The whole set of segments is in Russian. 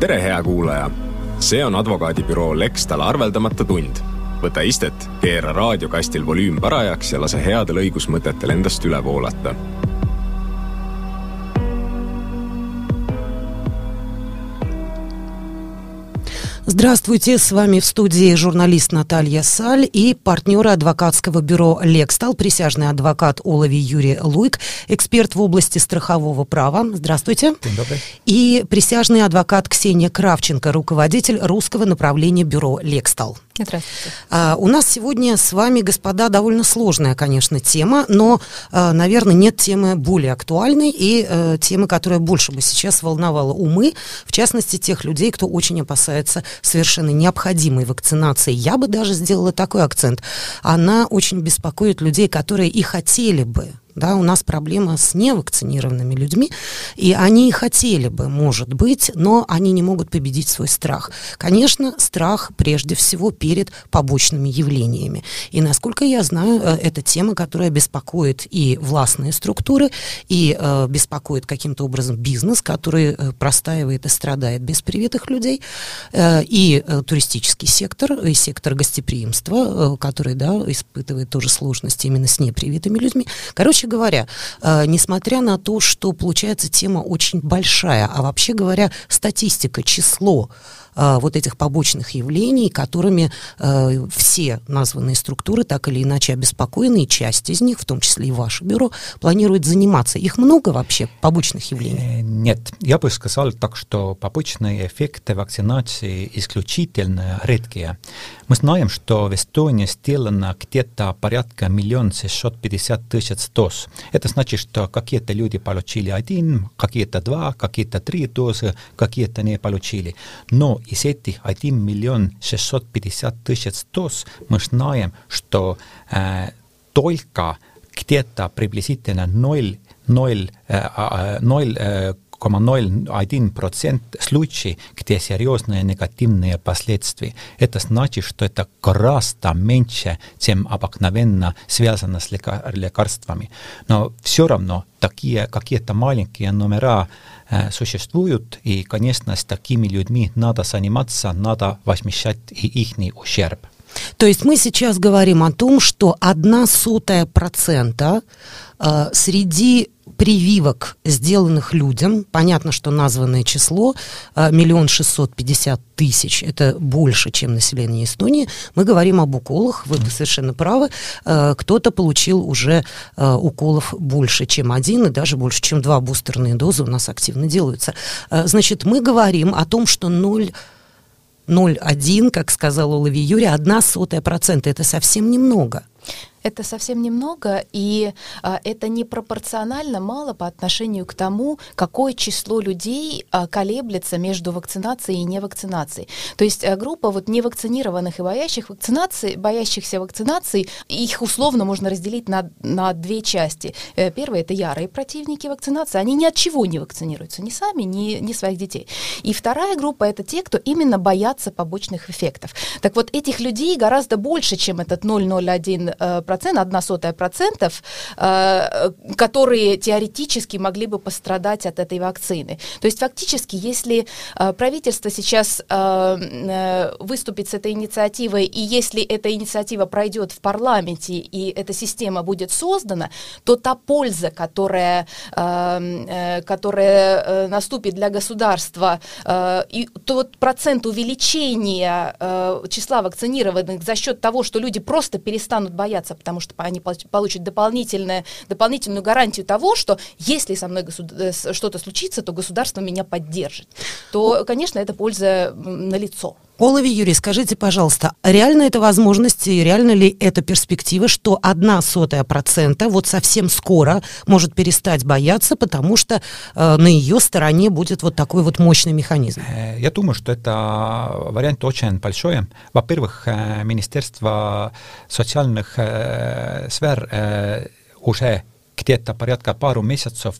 tere, hea kuulaja! see on advokaadibüroo Lextal arveldamata tund. võta istet, keera raadiokastil volüüm parajaks ja lase headel õigusmõtetel endast üle voolata Здравствуйте, с вами в студии журналист Наталья Саль и партнеры адвокатского бюро «Лекстал», присяжный адвокат Олови Юрий Луик, эксперт в области страхового права. Здравствуйте. День добрый. И присяжный адвокат Ксения Кравченко, руководитель русского направления бюро «Лекстал». Здравствуйте. А, у нас сегодня с вами, господа, довольно сложная, конечно, тема, но, а, наверное, нет темы более актуальной и а, темы, которая больше бы сейчас волновала умы, в частности, тех людей, кто очень опасается совершенно необходимой вакцинации. Я бы даже сделала такой акцент. Она очень беспокоит людей, которые и хотели бы да, у нас проблема с невакцинированными людьми, и они хотели бы, может быть, но они не могут победить свой страх. Конечно, страх прежде всего перед побочными явлениями. И, насколько я знаю, э, это тема, которая беспокоит и властные структуры, и э, беспокоит каким-то образом бизнес, который э, простаивает и страдает без привитых людей, э, и э, туристический сектор, и сектор гостеприимства, э, который, да, испытывает тоже сложности именно с непривитыми людьми. Короче вообще говоря, э, несмотря на то, что получается тема очень большая, а вообще говоря, статистика, число э, вот этих побочных явлений, которыми э, все названные структуры так или иначе обеспокоены, и часть из них, в том числе и ваше бюро, планирует заниматься. Их много вообще, побочных явлений? Э, нет, я бы сказал так, что побочные эффекты вакцинации исключительно редкие. Мы знаем, что в Эстонии сделано где-то порядка миллион шестьсот пятьдесят тысяч доз. Это значит, что какие-то люди получили один, какие-то два, какие-то три дозы, какие-то не получили. Но из этих 1 миллион 650 тысяч доз мы знаем, что э, только где-то приблизительно 0, 0, э, 0 э, 0,01% случаев, где серьезные негативные последствия. Это значит, что это гораздо меньше, чем обыкновенно связано с лекарствами. Но все равно такие какие-то маленькие номера э, существуют, и, конечно, с такими людьми надо заниматься, надо возмещать и их ущерб. То есть мы сейчас говорим о том, что одна сотая процента э, среди прививок, сделанных людям, понятно, что названное число, а, миллион шестьсот пятьдесят тысяч, это больше, чем население Эстонии, мы говорим об уколах, вы совершенно правы, а, кто-то получил уже а, уколов больше, чем один, и даже больше, чем два бустерные дозы у нас активно делаются. Значит, мы говорим о том, что ноль 0,1, как сказал Олови Юрий, одна сотая процента. Это совсем немного это совсем немного, и а, это непропорционально мало по отношению к тому, какое число людей а, колеблется между вакцинацией и невакцинацией. То есть а, группа вот невакцинированных и боящих вакцинации, боящихся вакцинации, их условно можно разделить на, на две части. Э, первое — это ярые противники вакцинации, они ни от чего не вакцинируются, ни сами, ни, ни своих детей. И вторая группа — это те, кто именно боятся побочных эффектов. Так вот, этих людей гораздо больше, чем этот 0,01% процент, одна сотая процентов, э, которые теоретически могли бы пострадать от этой вакцины. То есть фактически, если э, правительство сейчас э, выступит с этой инициативой, и если эта инициатива пройдет в парламенте, и эта система будет создана, то та польза, которая, которая наступит для государства, и тот процент увеличения числа вакцинированных за счет того, что люди просто перестанут бояться потому что они получат дополнительное, дополнительную гарантию того, что если со мной э, что-то случится, то государство меня поддержит, то, конечно, эта польза налицо. Олови Юрий, скажите, пожалуйста, реально это возможность, и реально ли это перспектива, что одна сотая процента вот совсем скоро может перестать бояться, потому что э, на ее стороне будет вот такой вот мощный механизм? Э, я думаю, что это вариант очень большой. Во-первых, э, Министерство социальных э, сфер э, уже где-то порядка пару месяцев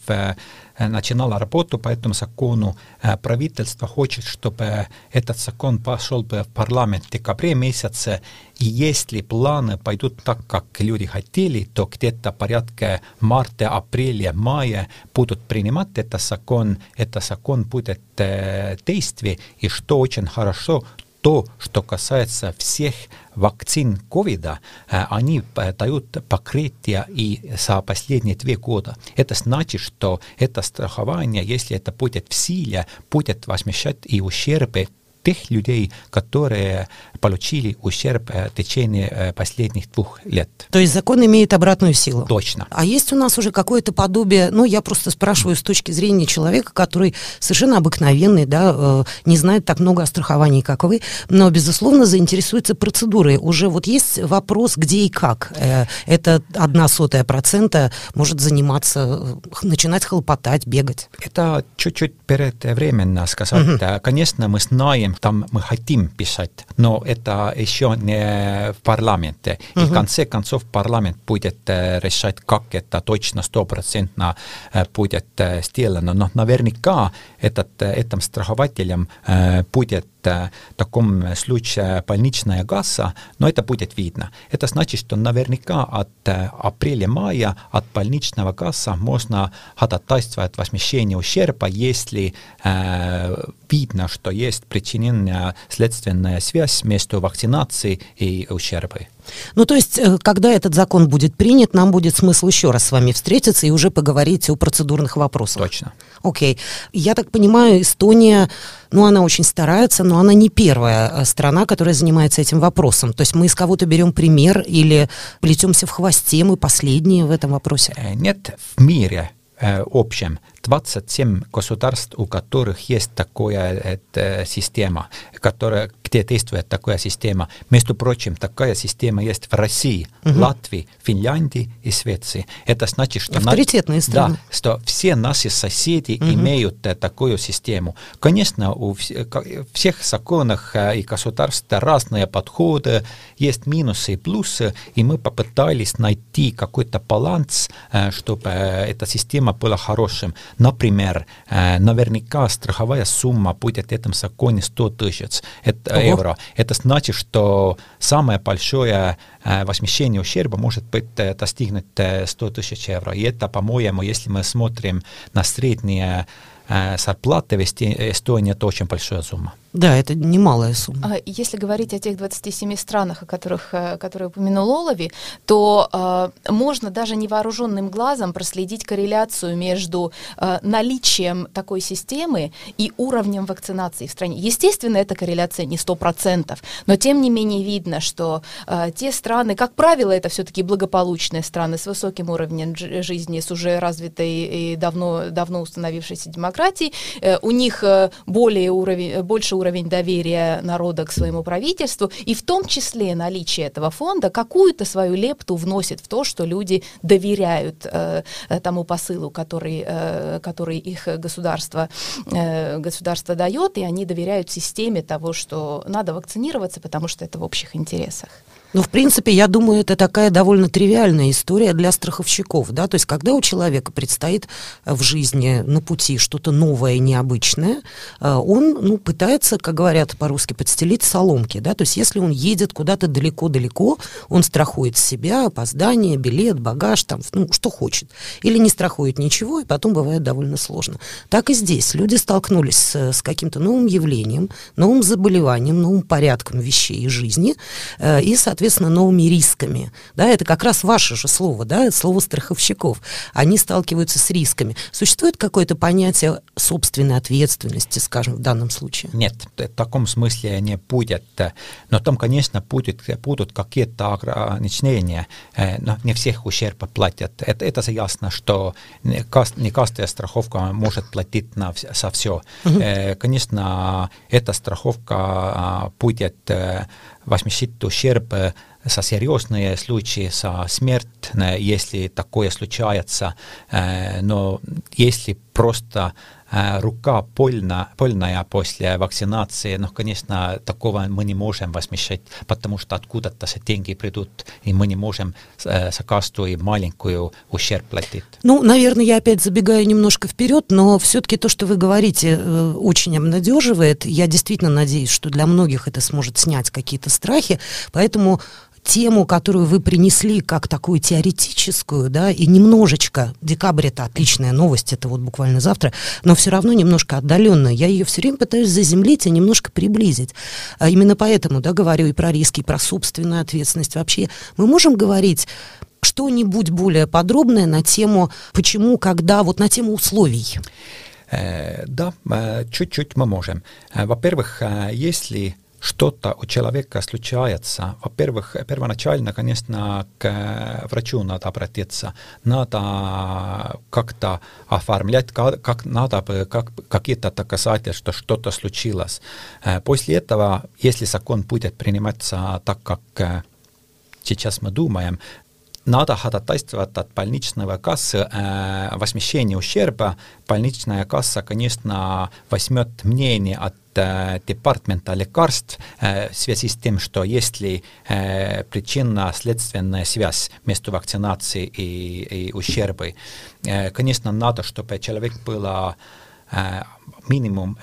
начинала работу по этому закону. Правительство хочет, чтобы этот закон пошел бы в парламент в декабре месяце, и если планы пойдут так, как люди хотели, то где-то порядка марта, апреля, мая будут принимать этот закон, этот закон будет э, действие, и что очень хорошо, то, что касается всех вакцин ковида, они дают покрытие и за последние две года. Это значит, что это страхование, если это будет в силе, будет возмещать и ущербы тех людей, которые получили ущерб в течение последних двух лет. То есть закон имеет обратную силу? Точно. А есть у нас уже какое-то подобие, ну, я просто спрашиваю с точки зрения человека, который совершенно обыкновенный, да, не знает так много о страховании, как вы, но, безусловно, заинтересуется процедурой. Уже вот есть вопрос, где и как это одна сотая процента может заниматься, начинать хлопотать, бегать? Это чуть-чуть передвременно сказать. Угу. Конечно, мы знаем, там мы хотим писать, но это еще не в парламенте. И в конце концов парламент будет решать, как это точно стопроцентно будет сделано. Но наверняка этот, этим страхователям будет в таком случае больничная касса, но это будет видно. Это значит, что наверняка от апреля-мая от больничного касса можно ходатайствовать возмещение ущерба, если э, видно, что есть причиненная следственная связь между вакцинацией и ущербом. Ну, то есть, э, когда этот закон будет принят, нам будет смысл еще раз с вами встретиться и уже поговорить о процедурных вопросах. Точно. Окей. Я так понимаю, Эстония, ну, она очень старается, но она не первая э, страна, которая занимается этим вопросом. То есть мы из кого-то берем пример или плетемся в хвосте, мы последние в этом вопросе? Э, нет, в мире общем 27 государств, у которых есть такая э, система, которая, где действует такая система. Между прочим, такая система есть в России, угу. Латвии, Финляндии и Швеции. Это значит, что, Авторитетные на, да, что все наши соседи угу. имеют э, такую систему. Конечно, у в всех законах э, и государств разные подходы, есть минусы и плюсы, и мы попытались найти какой-то баланс, э, чтобы э, эта система была хорошим. Например, э, наверняка страховая сумма будет в этом законе 100 тысяч евро. Это значит, что самое большое э, возмещение ущерба может быть э, достигнуть 100 тысяч евро. И это, по-моему, если мы смотрим на средние зарплаты в Эстонии, это очень большая сумма. Да, это немалая сумма. А если говорить о тех 27 странах, о которых, э, которые упомянул Олови, то э, можно даже невооруженным глазом проследить корреляцию между э, наличием такой системы и уровнем вакцинации в стране. Естественно, эта корреляция не 100%, но тем не менее видно, что э, те страны, как правило, это все-таки благополучные страны с высоким уровнем жизни, с уже развитой и давно, давно установившейся демократией, э, у них э, более уровень, больше уровень уровень доверия народа к своему правительству, и в том числе наличие этого фонда какую-то свою лепту вносит в то, что люди доверяют э, тому посылу, который, э, который их государство, э, государство дает, и они доверяют системе того, что надо вакцинироваться, потому что это в общих интересах. Ну, в принципе, я думаю, это такая довольно тривиальная история для страховщиков, да, то есть когда у человека предстоит э, в жизни на пути что-то новое, необычное, э, он, ну, пытается, как говорят по-русски, подстелить соломки, да, то есть если он едет куда-то далеко-далеко, он страхует себя, опоздание, билет, багаж, там, ну, что хочет, или не страхует ничего, и потом бывает довольно сложно. Так и здесь. Люди столкнулись с, с каким-то новым явлением, новым заболеванием, новым порядком вещей и жизни, э, и, соответственно, соответственно, новыми рисками. Да, это как раз ваше же слово, да, слово страховщиков. Они сталкиваются с рисками. Существует какое-то понятие собственной ответственности, скажем, в данном случае? Нет, в таком смысле не будет. Но там, конечно, будет, будут какие-то ограничения. Но не всех ущерб платят. Это, это ясно, что не каждая страховка может платить на, за все. Угу. Конечно, эта страховка а, будет возместит ущерб за серьезные случаи, за смерть, если такое случается. Но если просто Э, рука больна, больная после вакцинации, но, конечно, такого мы не можем возмещать, потому что откуда-то все деньги придут, и мы не можем э, за каждую маленькую ущерб платить. Ну, наверное, я опять забегаю немножко вперед, но все-таки то, что вы говорите, э, очень обнадеживает. Я действительно надеюсь, что для многих это сможет снять какие-то страхи, поэтому тему, которую вы принесли как такую теоретическую, да, и немножечко, декабрь это отличная новость, это вот буквально завтра, но все равно немножко отдаленная. Я ее все время пытаюсь заземлить и немножко приблизить. А именно поэтому, да, говорю и про риски, и про собственную ответственность. Вообще мы можем говорить что-нибудь более подробное на тему почему, когда, вот на тему условий? Э, да, э, чуть-чуть мы можем. Э, во-первых, если что-то у человека случается, во-первых, первоначально, конечно, к врачу надо обратиться, надо как-то оформлять, как, как надо как, какие-то доказательства, что что-то случилось. Э, после этого, если закон будет приниматься так, как э, сейчас мы думаем, надо ходатайствовать от больничного кассы э, возмещение ущерба. Больничная касса, конечно, возьмет мнение от Э, департамента лекарств э, в связи с тем, что есть ли э, причинно-следственная связь между вакцинацией и, и ущербой. Конечно, надо, чтобы человек было минимум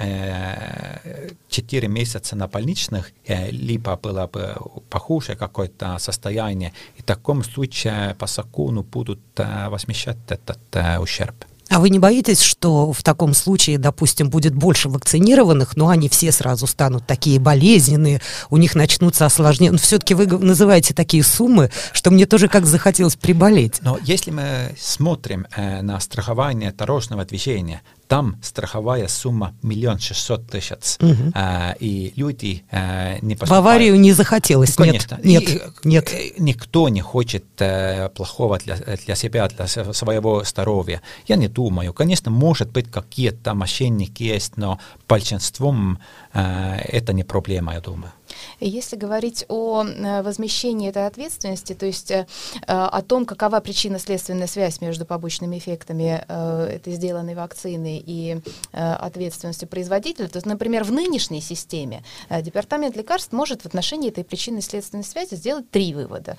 4 месяца на больничных, либо было бы похуже какое-то состояние, и в таком случае по закону будут возмещать этот ущерб. А вы не боитесь, что в таком случае, допустим, будет больше вакцинированных, но они все сразу станут такие болезненные, у них начнутся осложнения? Но все-таки вы называете такие суммы, что мне тоже как захотелось приболеть. Но если мы смотрим э, на страхование дорожного движения, там страховая сумма миллион шестьсот тысяч, угу. а, и люди а, не поступают. В аварию не захотелось, конечно. Нет, нет, и, нет. Никто не хочет а, плохого для, для себя, для своего здоровья. Я не думаю. Конечно, может быть, какие-то мошенники есть, но большинством а, это не проблема, я думаю. Если говорить о э, возмещении этой ответственности, то есть э, о том, какова причинно-следственная связь между побочными эффектами э, этой сделанной вакцины и ответственностью производителя, то например, в нынешней системе Департамент лекарств может в отношении этой причинно-следственной связи сделать три вывода.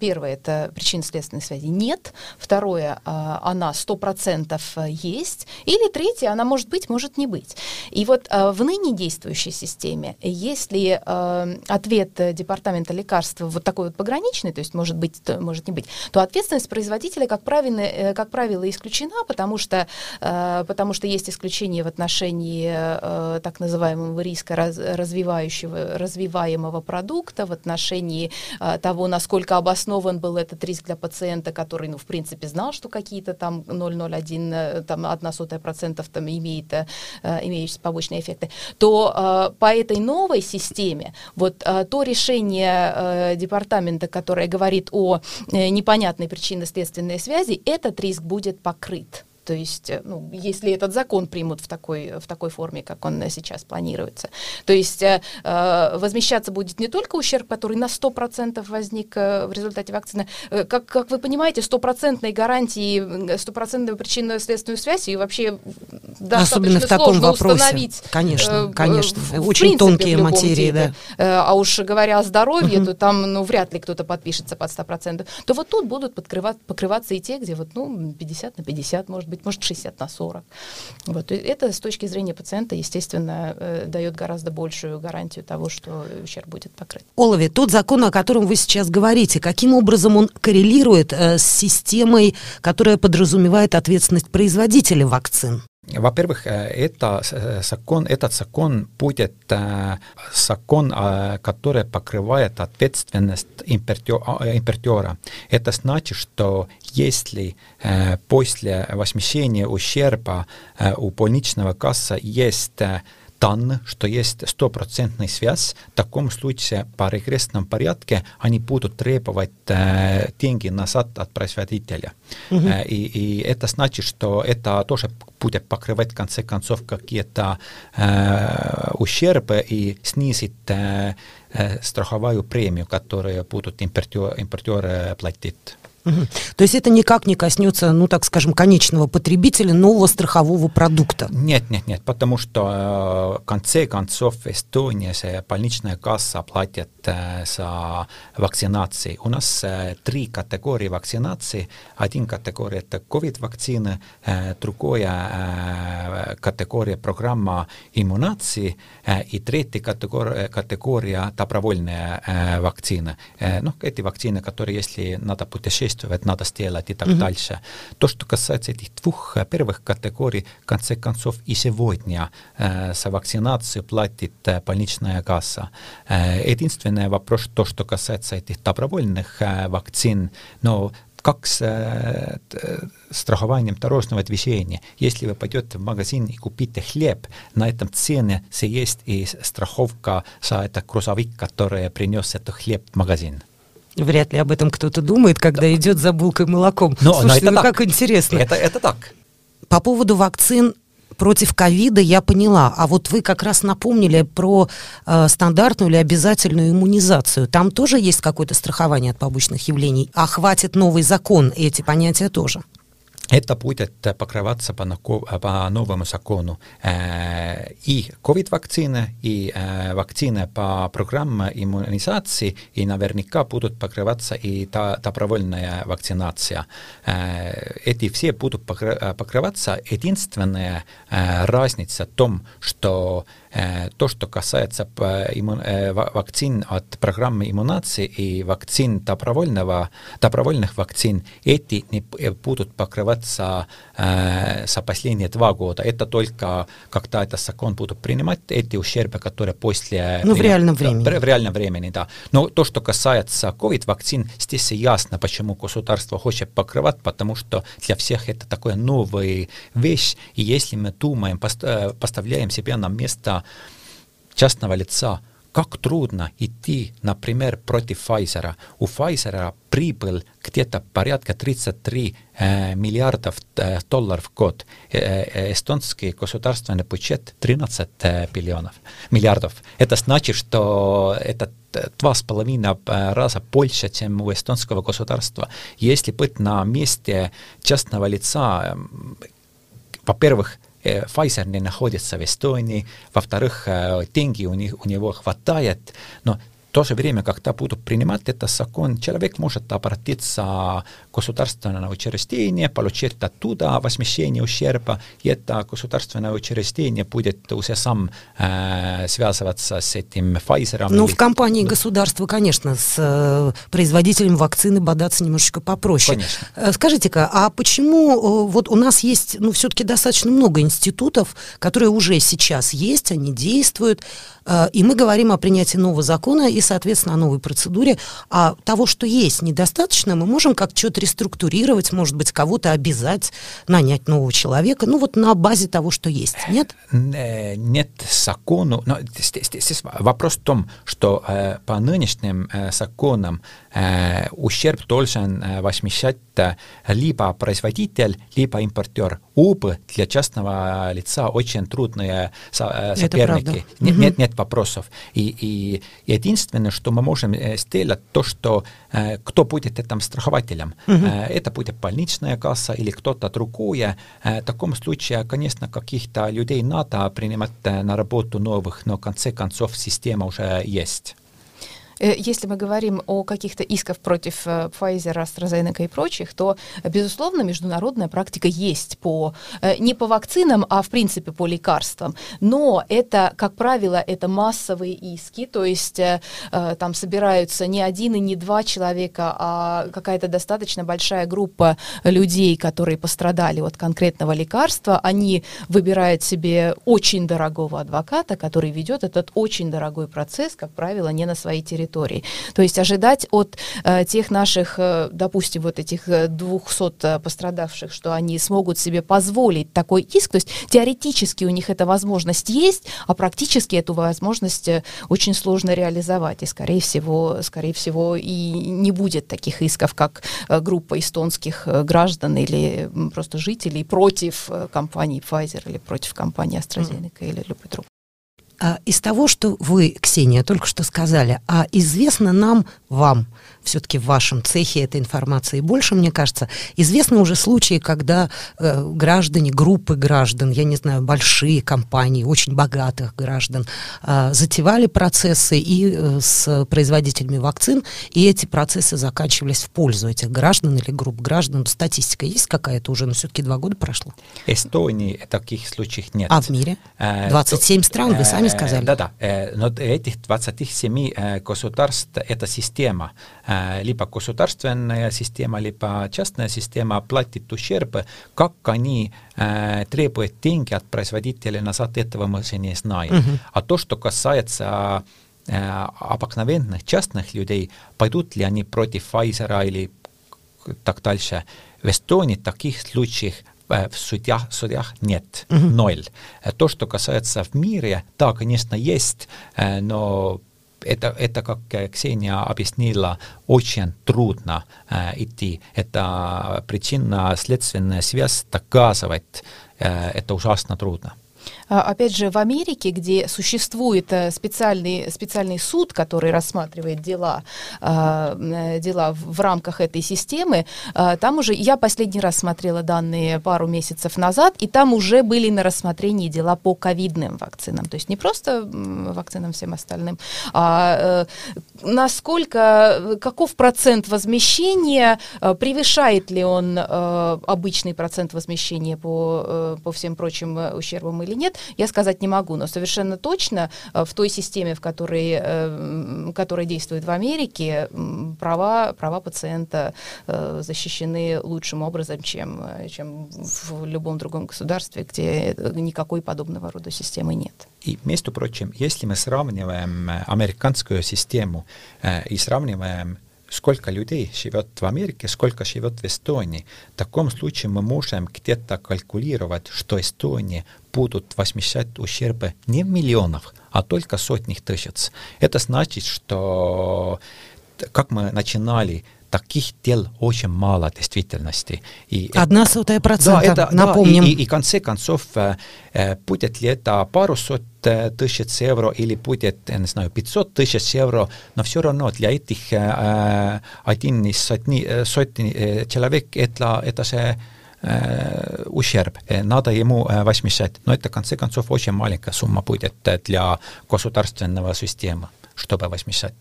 Первое – это причинно-следственной связи нет. Второе – она 100% есть. Или третье – она может быть, может не быть. И вот в ныне действующей системе, если э, ответ департамента лекарств вот такой вот пограничный, то есть может быть, то, может не быть, то ответственность производителя, как, правильно, э, как правило, исключена, потому что, э, потому что есть исключение в отношении э, так называемого риска раз, развивающего, развиваемого продукта, в отношении э, того, насколько обоснован был этот риск для пациента, который, ну, в принципе, знал, что какие-то там 0,01, э, там, 1 сотая процентов там имеет, э, имеющие побочные эффекты, то э, по этой новой системе. Вот а, то решение а, департамента, которое говорит о э, непонятной причинно-следственной связи, этот риск будет покрыт. То есть, э, ну, если этот закон примут в такой, в такой форме, как он сейчас планируется. То есть э, э возмещаться будет не только ущерб, который на 100% возник э, в результате вакцины. Как, как вы понимаете, стопроцентной гарантии, стопроцентную причинно-следственную связь и вообще Особенно в таком вопросе. установить. Конечно, конечно. В, Очень в принципе, тонкие материи, виде. да. А уж говоря о здоровье, угу. то там ну, вряд ли кто-то подпишется под 100%. То вот тут будут подкрывать, покрываться и те, где вот, ну, 50 на 50, может быть, быть, может, 60 на 40. Вот. И это с точки зрения пациента, естественно, э, дает гораздо большую гарантию того, что ущерб будет покрыт. Олови, тот закон, о котором вы сейчас говорите, каким образом он коррелирует э, с системой, которая подразумевает ответственность производителя вакцин? Во-первых, э, это э, закон, этот закон будет э, закон, который покрывает ответственность импортера. Это значит, что если после возмещения ущерба у больничного касса есть данные, что есть стопроцентная связь, в таком случае по регрессном порядке они будут требовать э, деньги назад от производителя. Угу. Э, и, и это значит, что это тоже будет покрывать в конце концов какие-то э, ущербы и снизить э, э, страховую премию, которую будут импортеры, импортеры платить. То есть это никак не коснется, ну так скажем, конечного потребителя нового страхового продукта? Нет, нет, нет, потому что э, в конце концов Эстония, больничная касса платит э, за вакцинации. У нас э, три категории вакцинации. Один категория это COVID-вакцины, другая категория программа иммунации и третья категория, категория добровольная вакцина. Ну, эти вакцины, которые, если надо путешествовать, действовать, надо сделать и так mm-hmm. дальше. То, что касается этих двух первых категорий, в конце концов, и сегодня э, за вакцинацию платит э, больничная касса. Э, единственный вопрос, то, что касается этих добровольных э, вакцин, но как с э, страхованием дорожного движения. Если вы пойдете в магазин и купите хлеб, на этом цене есть и страховка за этот грузовик, который принес этот хлеб в магазин. Вряд ли об этом кто-то думает, когда да. идет за булкой молоком. Но, Слушайте, но это ну так. как интересно. Это, это так. По поводу вакцин против ковида я поняла, а вот вы как раз напомнили про э, стандартную или обязательную иммунизацию. Там тоже есть какое-то страхование от побочных явлений, а хватит новый закон, эти понятия тоже? это будет покрываться по, по новому закону и COVID-вакцины, и вакцины по программе иммунизации, и наверняка будут покрываться и та, добровольная вакцинация. Эти все будут покрываться. Единственная разница в том, что Э, то, что касается э, вакцин от программы иммунации и вакцин добровольного, добровольных вакцин, эти не э, будут покрываться за последние два года. Это только когда этот закон будут принимать, эти ущербы, которые после... Ну, в реальном времени. В реальном времени, да. Но то, что касается COVID-вакцин, здесь ясно, почему государство хочет покрывать, потому что для всех это такая новая вещь, и если мы думаем, поставляем себя на место частного лица, как трудно идти, например, против Pfizer. У Pfizer прибыль где-то порядка 33 э, миллиардов э, долларов в год. Э, э, эстонский государственный бюджет 13 э, миллионов, миллиардов. Это значит, что это два с половиной э, раза больше, чем у эстонского государства. Если быть на месте частного лица, во-первых, Э, Pfizer не находится в Эстонии, во-вторых, э, деньги у, них, у него хватает, но то же время, когда будут принимать этот закон, человек может обратиться в государственное учреждение, получить оттуда возмещение ущерба, и это государственное учреждение будет уже сам э, связываться с этим Pfizer. Ну, в компании государства, конечно, с э, производителем вакцины бодаться немножечко попроще. Конечно. Э, скажите-ка, а почему э, вот у нас есть, ну, все-таки достаточно много институтов, которые уже сейчас есть, они действуют, э, и мы говорим о принятии нового закона и соответственно, о новой процедуре. А того, что есть, недостаточно, мы можем как что-то реструктурировать, может быть, кого-то обязать, нанять нового человека, ну вот на базе того, что есть, нет? Нет закону, но здесь, здесь вопрос в том, что э, по нынешним э, законам э, ущерб должен э, возмещать э, либо производитель, либо импортер. Оба для частного лица очень трудные со, соперники. Нет, угу. нет, нет вопросов. И, и единственное, что мы можем сделать, то, что кто будет этим страхователем. Угу. Это будет больничная касса или кто-то другой. В таком случае, конечно, каких-то людей надо принимать на работу новых, но в конце концов система уже есть. Э, если мы говорим о каких-то исках против э, Pfizer, AstraZeneca и прочих, то, безусловно, международная практика есть по, э, не по вакцинам, а в принципе по лекарствам. Но это, как правило, это массовые иски, то есть там собираются не один и не два человека, а какая-то достаточно большая группа людей, которые пострадали от конкретного лекарства. Они выбирают себе очень дорогого адвоката, который ведет этот очень дорогой процесс, как правило, не на своей территории территорий. То есть ожидать от э, тех наших, э, допустим, вот этих 200 э, пострадавших, что они смогут себе позволить такой иск, то есть теоретически у них эта возможность есть, а практически эту возможность э, очень сложно реализовать, и скорее всего, скорее всего и не будет таких исков, как э, группа эстонских граждан или просто жителей против компании Pfizer или против компании AstraZeneca mm. или любой другой. А из того, что вы, Ксения, только что сказали, а известно нам, вам, все-таки в вашем цехе этой информации больше, мне кажется. Известны уже случаи, когда э, граждане, группы граждан, я не знаю, большие компании, очень богатых граждан, э, затевали процессы и э, с производителями вакцин, и эти процессы заканчивались в пользу этих граждан или групп граждан. Статистика есть какая-то уже, но все-таки два года прошло. Эстонии таких случаев нет. А в мире? 27 стран, вы сами сказали. Да-да, но этих 27 государств, это система, либо государственная система, либо частная система платит ущерб, как они э, требуют деньги от производителя назад, этого мы же не знаем. Угу. А то, что касается э, обыкновенных частных людей, пойдут ли они против Pfizer или так дальше, в Эстонии таких случаев в судьях, судьях нет, угу. ноль. То, что касается в мире, да, конечно, есть, но это, это, как Ксения объяснила, очень трудно э, идти. Это причинно-следственная связь доказывать, э, это ужасно трудно. А, опять же, в Америке, где существует э, специальный, специальный суд, который рассматривает дела, а, э, дела в рамках этой системы, а, там уже, я последний раз смотрела данные пару месяцев назад, и там уже были на рассмотрении дела по ковидным вакцинам, то есть не просто вакцинам всем остальным, а э, насколько, каков процент возмещения, превышает ли он обычный процент возмещения по, по всем прочим ущербам или нет, я сказать не могу, но совершенно точно э, в той системе, в которой, э, которая действует в Америке, права, права пациента э, защищены лучшим образом, чем, чем в любом другом государстве, где никакой подобного рода системы нет. И, между прочим, если мы сравниваем американскую систему и сравниваем сколько людей живет в Америке, сколько живет в Эстонии. В таком случае мы можем где-то калькулировать, что Эстония будут возмещать ущербы не в миллионах, а только сотнях тысяч. Это значит, что как мы начинали таких дел очень мало действительности. И Одна сотая процента, да, это, напомним. Да, и, и, и в конце концов, э, э будет ли это пару сот э, тысяч евро или будет, я не знаю, 500 тысяч евро, но все равно для этих э, э один из сотни, э, сотни э, человек это, это же э, ущерб, надо ему возмещать. Но это, в конце концов, очень маленькая сумма будет для государственного системы, чтобы возмещать.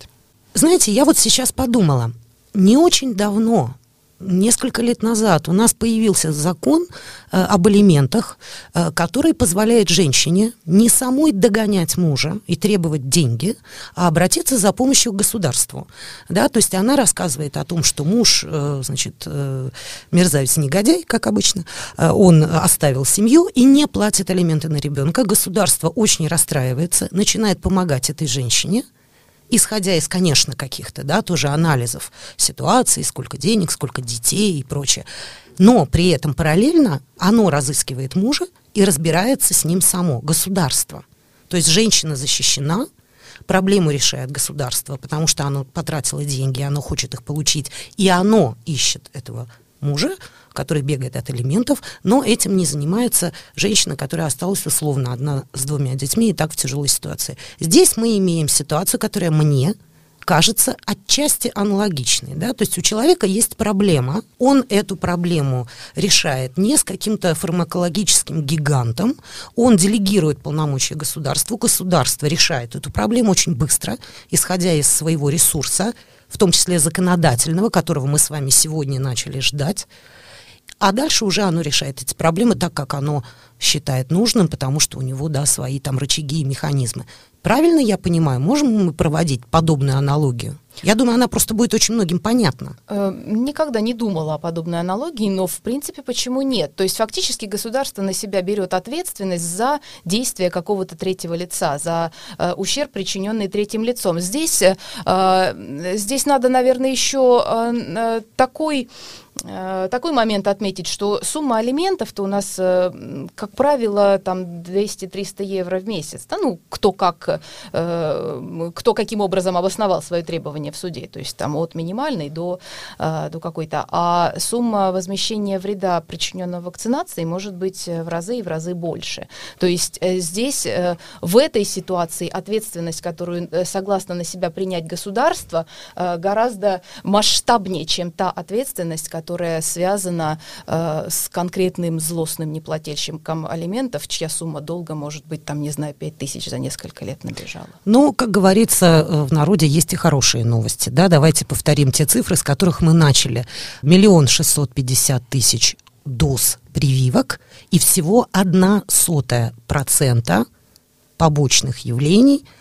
Знаете, я вот сейчас подумала, не очень давно, несколько лет назад, у нас появился закон э, об алиментах, э, который позволяет женщине не самой догонять мужа и требовать деньги, а обратиться за помощью к государству. Да, то есть она рассказывает о том, что муж, э, значит, э, мерзавец-негодяй, как обычно, э, он оставил семью и не платит алименты на ребенка. Государство очень расстраивается, начинает помогать этой женщине – исходя из, конечно, каких-то, да, тоже анализов ситуации, сколько денег, сколько детей и прочее. Но при этом параллельно оно разыскивает мужа и разбирается с ним само, государство. То есть женщина защищена, проблему решает государство, потому что оно потратило деньги, оно хочет их получить, и оно ищет этого мужа, который бегает от элементов, но этим не занимается женщина, которая осталась условно одна с двумя детьми и так в тяжелой ситуации. Здесь мы имеем ситуацию, которая мне кажется отчасти аналогичной. Да? То есть у человека есть проблема, он эту проблему решает не с каким-то фармакологическим гигантом, он делегирует полномочия государству, государство решает эту проблему очень быстро, исходя из своего ресурса, в том числе законодательного, которого мы с вами сегодня начали ждать. А дальше уже оно решает эти проблемы так, как оно считает нужным, потому что у него, да, свои там рычаги и механизмы. Правильно я понимаю, можем мы проводить подобную аналогию? Я думаю, она просто будет очень многим понятна. Э, никогда не думала о подобной аналогии, но в принципе почему нет? То есть фактически государство на себя берет ответственность за действия какого-то третьего лица, за э, ущерб, причиненный третьим лицом. Здесь, э, здесь надо, наверное, еще э, такой Э, такой момент отметить, что сумма алиментов-то у нас, э, как правило, там 200-300 евро в месяц. Да, ну, кто как, э, кто каким образом обосновал свои требования в суде. То есть там от минимальной до, до какой-то. А сумма возмещения вреда, причиненного вакцинацией, может быть в разы и в разы больше. То есть здесь, в этой ситуации, ответственность, которую согласно на себя принять государство, гораздо масштабнее, чем та ответственность, которая связана э, с конкретным злостным неплательщиком алиментов, чья сумма долга может быть, там, не знаю, 5 тысяч за несколько лет набежала. Ну, как говорится, э, в народе есть и хорошие новости. Да? Давайте повторим те цифры, с которых мы начали. Миллион шестьсот пятьдесят тысяч доз прививок и всего одна сотая процента побочных явлений –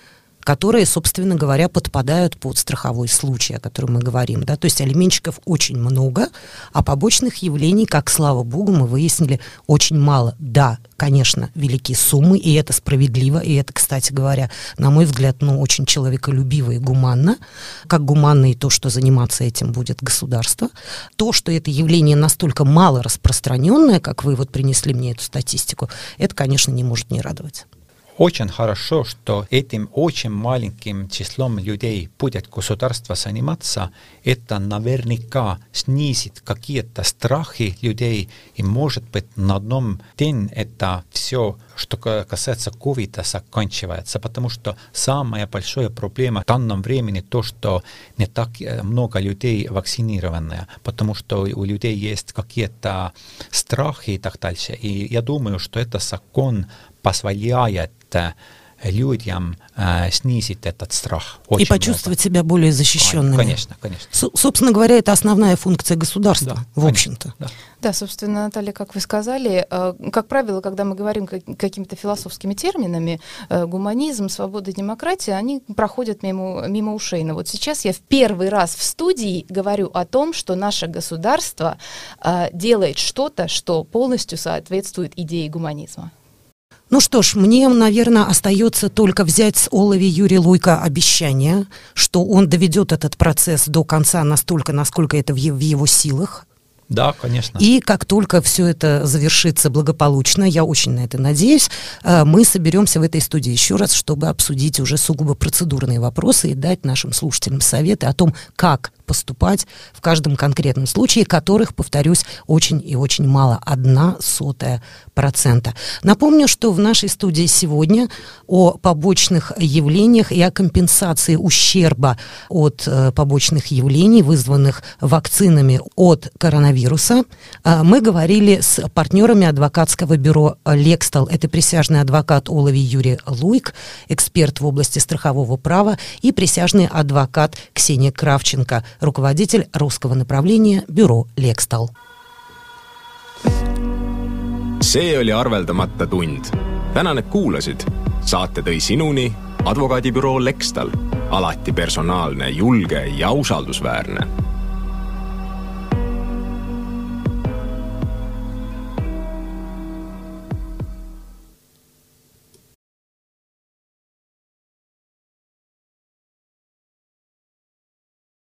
которые, собственно говоря, подпадают под страховой случай, о котором мы говорим. Да? То есть алименщиков очень много, а побочных явлений, как слава богу, мы выяснили очень мало. Да, конечно, великие суммы, и это справедливо, и это, кстати говоря, на мой взгляд, ну, очень человеколюбиво и гуманно, как гуманно и то, что заниматься этим будет государство. То, что это явление настолько мало распространенное, как вы вот принесли мне эту статистику, это, конечно, не может не радовать. Очень хорошо, что этим очень маленьким числом людей будет государство заниматься. Это наверняка снизит какие-то страхи людей, и может быть на одном день это все, что касается ковида, заканчивается, потому что самая большая проблема в данном времени то, что не так много людей вакцинированные, потому что у людей есть какие-то страхи и так дальше. И я думаю, что это закон позволяет людям э, снизить этот страх. Очень и почувствовать много. себя более защищенными. Конечно, конечно. С собственно говоря, это основная функция государства, да, в общем-то. Да. да, собственно, Наталья, как вы сказали, э, как правило, когда мы говорим как, какими-то философскими терминами, э, гуманизм, свобода, демократия, они проходят мимо, мимо ушей. Но вот сейчас я в первый раз в студии говорю о том, что наше государство э, делает что-то, что полностью соответствует идее гуманизма. Ну что ж, мне, наверное, остается только взять с Олови Юрия Луйка обещание, что он доведет этот процесс до конца настолько, насколько это в его силах, да, конечно. И как только все это завершится благополучно, я очень на это надеюсь, э, мы соберемся в этой студии еще раз, чтобы обсудить уже сугубо процедурные вопросы и дать нашим слушателям советы о том, как поступать в каждом конкретном случае, которых, повторюсь, очень и очень мало, одна сотая процента. Напомню, что в нашей студии сегодня о побочных явлениях и о компенсации ущерба от э, побочных явлений, вызванных вакцинами от коронавируса, э, мы говорили с партнерами адвокатского бюро «Лекстал». Это присяжный адвокат Олови Юрий Луйк, эксперт в области страхового права, и присяжный адвокат Ксения Кравченко, руководитель русского направления бюро «Лекстал». see oli arveldamata tund. tänan, et kuulasid. saate tõi sinuni advokaadibüroo Lextal, alati personaalne, julge ja usaldusväärne